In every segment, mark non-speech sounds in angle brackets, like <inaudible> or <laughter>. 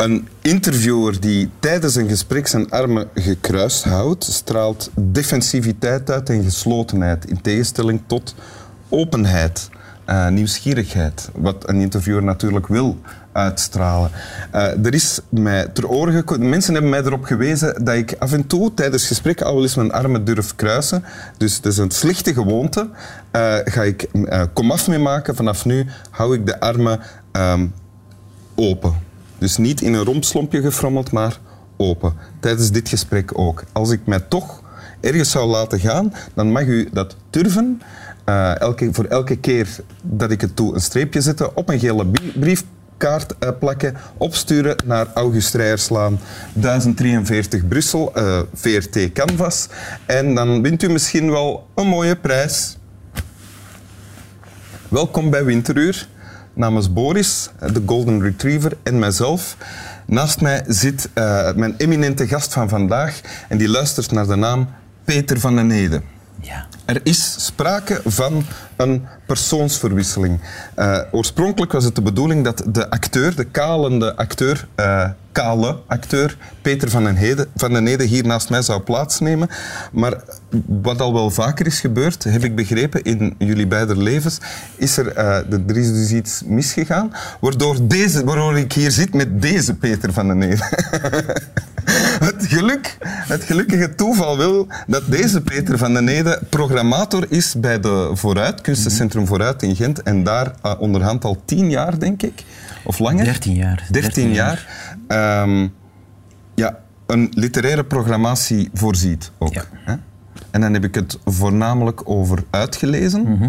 Een interviewer die tijdens een gesprek zijn armen gekruist houdt, straalt defensiviteit uit en geslotenheid, in tegenstelling tot openheid, uh, nieuwsgierigheid, wat een interviewer natuurlijk wil uitstralen. Uh, er is mij ter oren gekomen, mensen hebben mij erop gewezen dat ik af en toe tijdens gesprekken al wel eens mijn armen durf kruisen. Dus het is een slechte gewoonte. Uh, ga ik komaf mee maken. Vanaf nu hou ik de armen um, open. Dus niet in een rompslompje gefrommeld, maar open. Tijdens dit gesprek ook. Als ik mij toch ergens zou laten gaan, dan mag u dat durven. Uh, elke, voor elke keer dat ik het doe, een streepje zetten op een gele brief kaart uh, plakken, opsturen naar August Rijerslaan 1043 Brussel, uh, VRT Canvas. En dan wint u misschien wel een mooie prijs. Welkom bij Winteruur. Namens Boris, de Golden Retriever, en mijzelf. Naast mij zit uh, mijn eminente gast van vandaag en die luistert naar de naam Peter van den Ede. Ja. Er is sprake van een persoonsverwisseling. Uh, oorspronkelijk was het de bedoeling dat de acteur, de kalende acteur, uh, kale acteur, Peter van den, Ede, van den hier naast mij zou plaatsnemen. Maar wat al wel vaker is gebeurd, heb ik begrepen, in jullie beide levens, is er, uh, er is dus iets misgegaan, waardoor, deze, waardoor ik hier zit met deze Peter van den Ede. <laughs> het, geluk, het gelukkige toeval wil dat deze Peter van den Ede programmator is bij de Vooruit, Kunstencentrum Vooruit in Gent, en daar uh, onderhand al tien jaar, denk ik, of langer? 13 jaar. 13 jaar. Um, ja, een literaire programmatie voorziet ook. Ja. Hè? En dan heb ik het voornamelijk over uitgelezen. Mhm.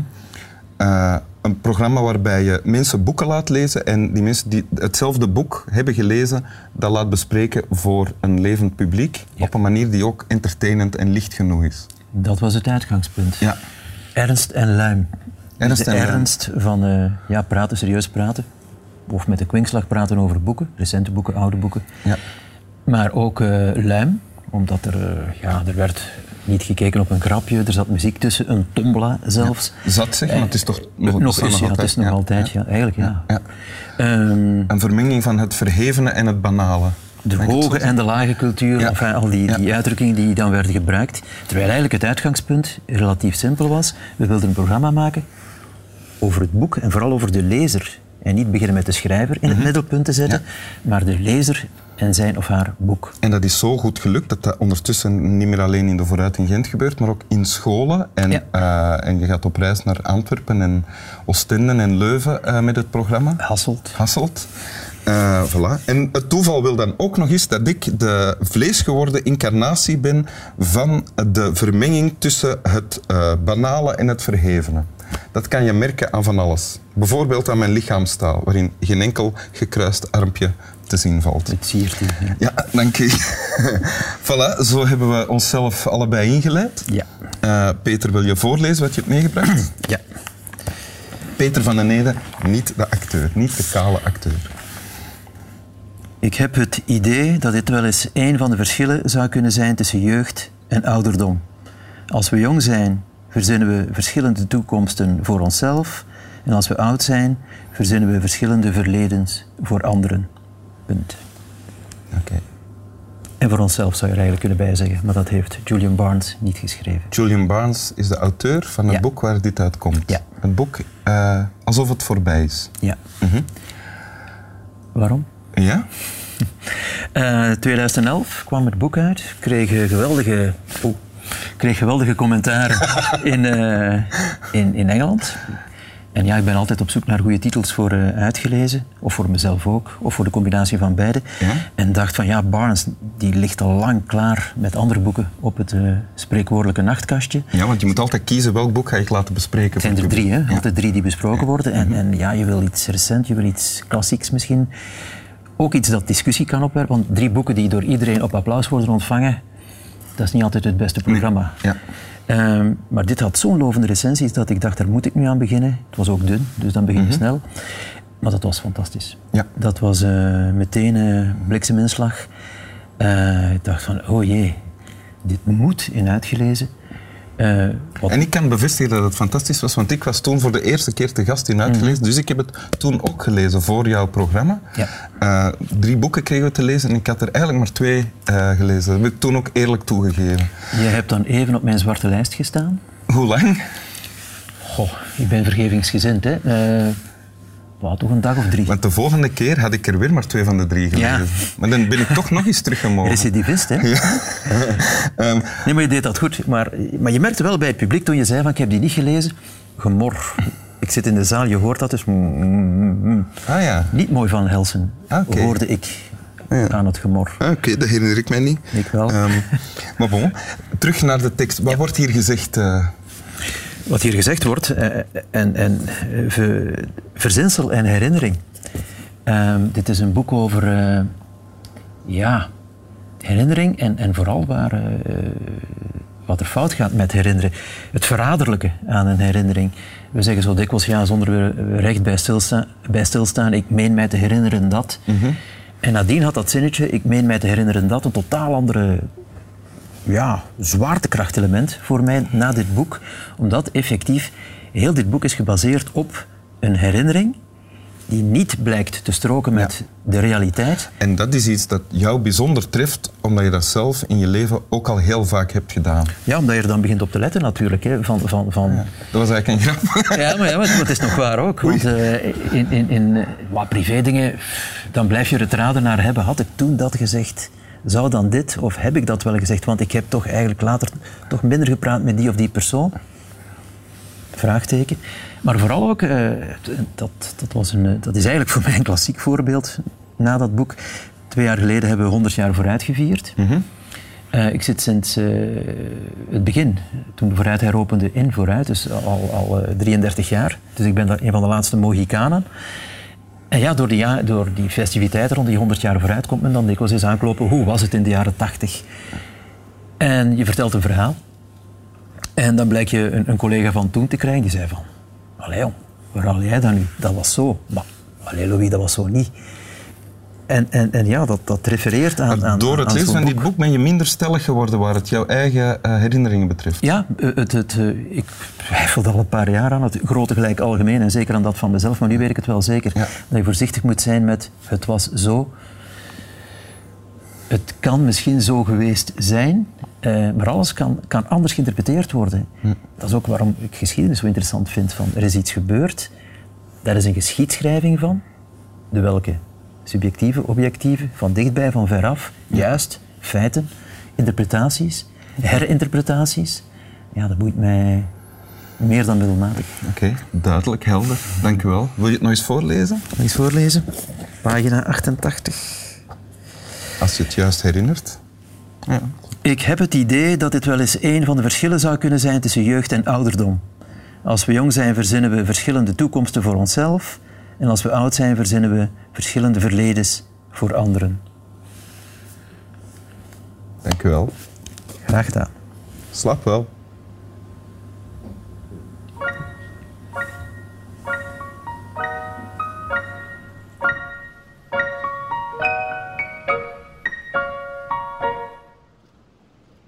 Uh, een programma waarbij je mensen boeken laat lezen en die mensen die hetzelfde boek hebben gelezen, dat laat bespreken voor een levend publiek Ja. op een manier die ook entertainend en licht genoeg is. Dat was het uitgangspunt. Ja. Ernst en luim. Ernst de en luim. ernst van uh, ja, praten, serieus praten. Of met de kwinkslag praten over boeken, recente boeken, oude boeken. Ja. Maar ook uh, luim, omdat er, uh, ja, er werd niet gekeken op een grapje, er zat muziek tussen, een tombola zelfs. Zat zeggen, maar het is toch nog, nog ja, het is nog ja. altijd, ja. eigenlijk ja. Ehm, Een vermenging van het verhevene en het banale. de hoge en de lage cultuur, enfin, al die, die uitdrukkingen die dan werden gebruikt. Terwijl eigenlijk het uitgangspunt relatief simpel was. We wilden een programma maken over het boek en vooral over de lezer. En niet beginnen met de schrijver in het middelpunt te zetten, maar de lezer en zijn of haar boek. En dat is zo goed gelukt dat dat ondertussen niet meer alleen in de Vooruit in Gent gebeurt, maar ook in scholen. En, Ja. eh, en je gaat op reis naar Antwerpen en Oostende en Leuven eh, met het programma. Hasselt. Hasselt. Eh, voilà. En het toeval wil dan ook nog eens dat ik de vleesgeworden incarnatie ben van de vermenging tussen het banale en het verhevene. Dat kan je merken aan van alles. Bijvoorbeeld aan mijn lichaamstaal, waarin geen enkel gekruist armpje te zien valt. Het siert. Ja. Ja, dank u. <laughs> voilà, zo hebben we onszelf allebei ingeleid. Ja. Eh, Peter, wil je voorlezen wat je hebt meegebracht? <clears throat> ja. Peter van den Ede, niet de acteur, niet de kale acteur. Ik heb het idee dat dit wel eens een van de verschillen zou kunnen zijn tussen jeugd en ouderdom. Als we jong zijn, verzinnen we verschillende toekomsten voor onszelf. En als we oud zijn, verzinnen we verschillende verledens voor anderen. Punt. Oké. En voor onszelf zou je er eigenlijk kunnen bijzeggen, maar dat heeft Julian Barnes niet geschreven. Julian Barnes is de auteur van het Ja. boek waar dit uitkomt. Ja. Het boek eh, Alsof het voorbij is. Ja. Mhm. Waarom? Ja? <laughs> Eh 2011 kwam het boek uit. Kreeg eh, geweldige, oh, kreeg geweldige commentaren <laughs> in, eh, in, in Engeland. En ja, ik ben altijd op zoek naar goede titels voor eh, uitgelezen. Of voor mezelf ook. Of voor de combinatie van beide. Ja? En dacht van ja, Barnes die ligt al lang klaar met andere boeken op het eh, spreekwoordelijke nachtkastje. ja, want je moet altijd kiezen welk boek ga ik laten bespreken. Het zijn er drie, hè? Ja. Altijd drie die besproken worden. En, en ja, je wil iets recent, je wil iets klassieks misschien. Ook iets dat discussie kan opwerpen. Want drie boeken die door iedereen op applaus worden ontvangen, dat is niet altijd het beste programma. Ja. Ehm, maar dit had zo'n lovende recensies dat ik dacht, daar moet ik nu aan beginnen. Het was ook dun, dus dan begin je snel. Maar dat was fantastisch. Ja. Dat was eh, meteen een blikseminslag. Eh, ik dacht van, oh jee, dit moet in uitgelezen. Eh, En ik kan bevestigen dat het fantastisch was, want ik was toen voor de eerste keer te gast in uitgelezen. Dus ik heb het toen ook gelezen voor jouw programma. Ja. Eh, drie boeken kregen we te lezen en ik had er eigenlijk maar twee eh, gelezen. Dat heb ik toen ook eerlijk toegegeven. je hebt dan even op mijn zwarte lijst gestaan. Hoe lang? Goh, ik ben vergevingsgezind, hè. Toch een dag of drie. Want de volgende keer had ik er weer maar twee van de drie gelezen. Ja. Maar dan ben ik toch nog eens teruggemogen. Recidivist, hè? <laughs> Ehm, Nee, maar je deed dat goed. Maar, maar je merkte wel bij het publiek toen je zei van ik heb die niet gelezen, gemor. Ik zit in de zaal, je hoort dat dus. mm, mm, mm. ah ja. Niet mooi van Helsen, Ah, hoorde ik aan het gemor. Ah, Oké, dat herinner ik mij niet. Ik wel. Ehm, maar bon, terug naar de tekst. Wat wordt hier gezegd? eh? Wat hier gezegd wordt, eh, en, en eh, verzinsel en herinnering. Ehm, dit is een boek over eh, ja, herinnering en, en vooral waar, eh, wat er fout gaat met herinneren. Het verraderlijke aan een herinnering. We zeggen zo dikwijls, ja, zonder we recht bij stilstaan, bij stilstaan ik meen mij te herinneren dat. En nadien had dat zinnetje, ik meen mij te herinneren dat, een totaal andere ja, zwaartekrachtelement voor mij na dit boek. Omdat effectief heel dit boek is gebaseerd op een herinnering die niet blijkt te stroken met de realiteit. En dat is iets dat jou bijzonder treft, omdat je dat zelf in je leven ook al heel vaak hebt gedaan. Ja, omdat je er dan begint op te letten natuurlijk. Hè, van, van, van, Dat was eigenlijk een grap. <laughs> Ja, maar, ja, maar het is nog waar ook. Want eh, in, in, in eh, wat privé dingen, dan blijf je het raden naar hebben. Had ik toen dat gezegd? Zou dan dit? Of heb ik dat wel gezegd? Want ik heb toch eigenlijk later toch minder gepraat met die of die persoon. Vraagteken. Maar vooral ook, eh, dat, dat, was een, dat is eigenlijk voor mij een klassiek voorbeeld na dat boek. Twee jaar geleden hebben we 100 jaar vooruit gevierd. Eh, ik zit sinds eh, het begin, toen de Vooruit heropende, in Vooruit, dus al, al eh, 33 jaar. Dus ik ben daar een van de laatste Mohikanen. En ja, door die, ja, door die festiviteiten rond die 100 jaar vooruit komt men dan dikwijls eens aankloppen. Hoe was het in de jaren 80? En je vertelt een verhaal. En dan blijkt je een, een collega van toen te krijgen die zei van... Allee jong, waar haal jij dat nu? Dat was zo. Maar, allee Louis, dat was zo niet. En, en, en ja, dat, dat refereert aan... aan Door het aan lezen van dit boek ben je minder stellig geworden waar het jouw eigen eh, herinneringen betreft. Ja, eh, het, het, eh, ik twijfelde al een paar jaar aan het grote gelijk algemeen en zeker aan dat van mezelf, maar nu weet ik het wel zeker. Ja. Dat je voorzichtig moet zijn met het was zo. Het kan misschien zo geweest zijn, eh, maar alles kan, kan anders geïnterpreteerd worden. Dat is ook waarom ik geschiedenis zo interessant vind. Van, er is iets gebeurd, daar is een geschiedschrijving van, de welke subjectieve, objectieve, van dichtbij, van veraf, juist, feiten, interpretaties, herinterpretaties. Ja, dat boeit mij meer dan middelmatig. Oké, duidelijk, helder. Dank u wel. Wil je het nog eens voorlezen? Eens voorlezen. Pagina 88. Als je het juist herinnert. Ja. Ik heb het idee dat dit wel eens een van de verschillen zou kunnen zijn tussen jeugd en ouderdom. Als we jong zijn, verzinnen we verschillende toekomsten voor onszelf. En als we oud zijn, verzinnen we verschillende verledens voor anderen. Dank u wel. Graag gedaan. Slap wel.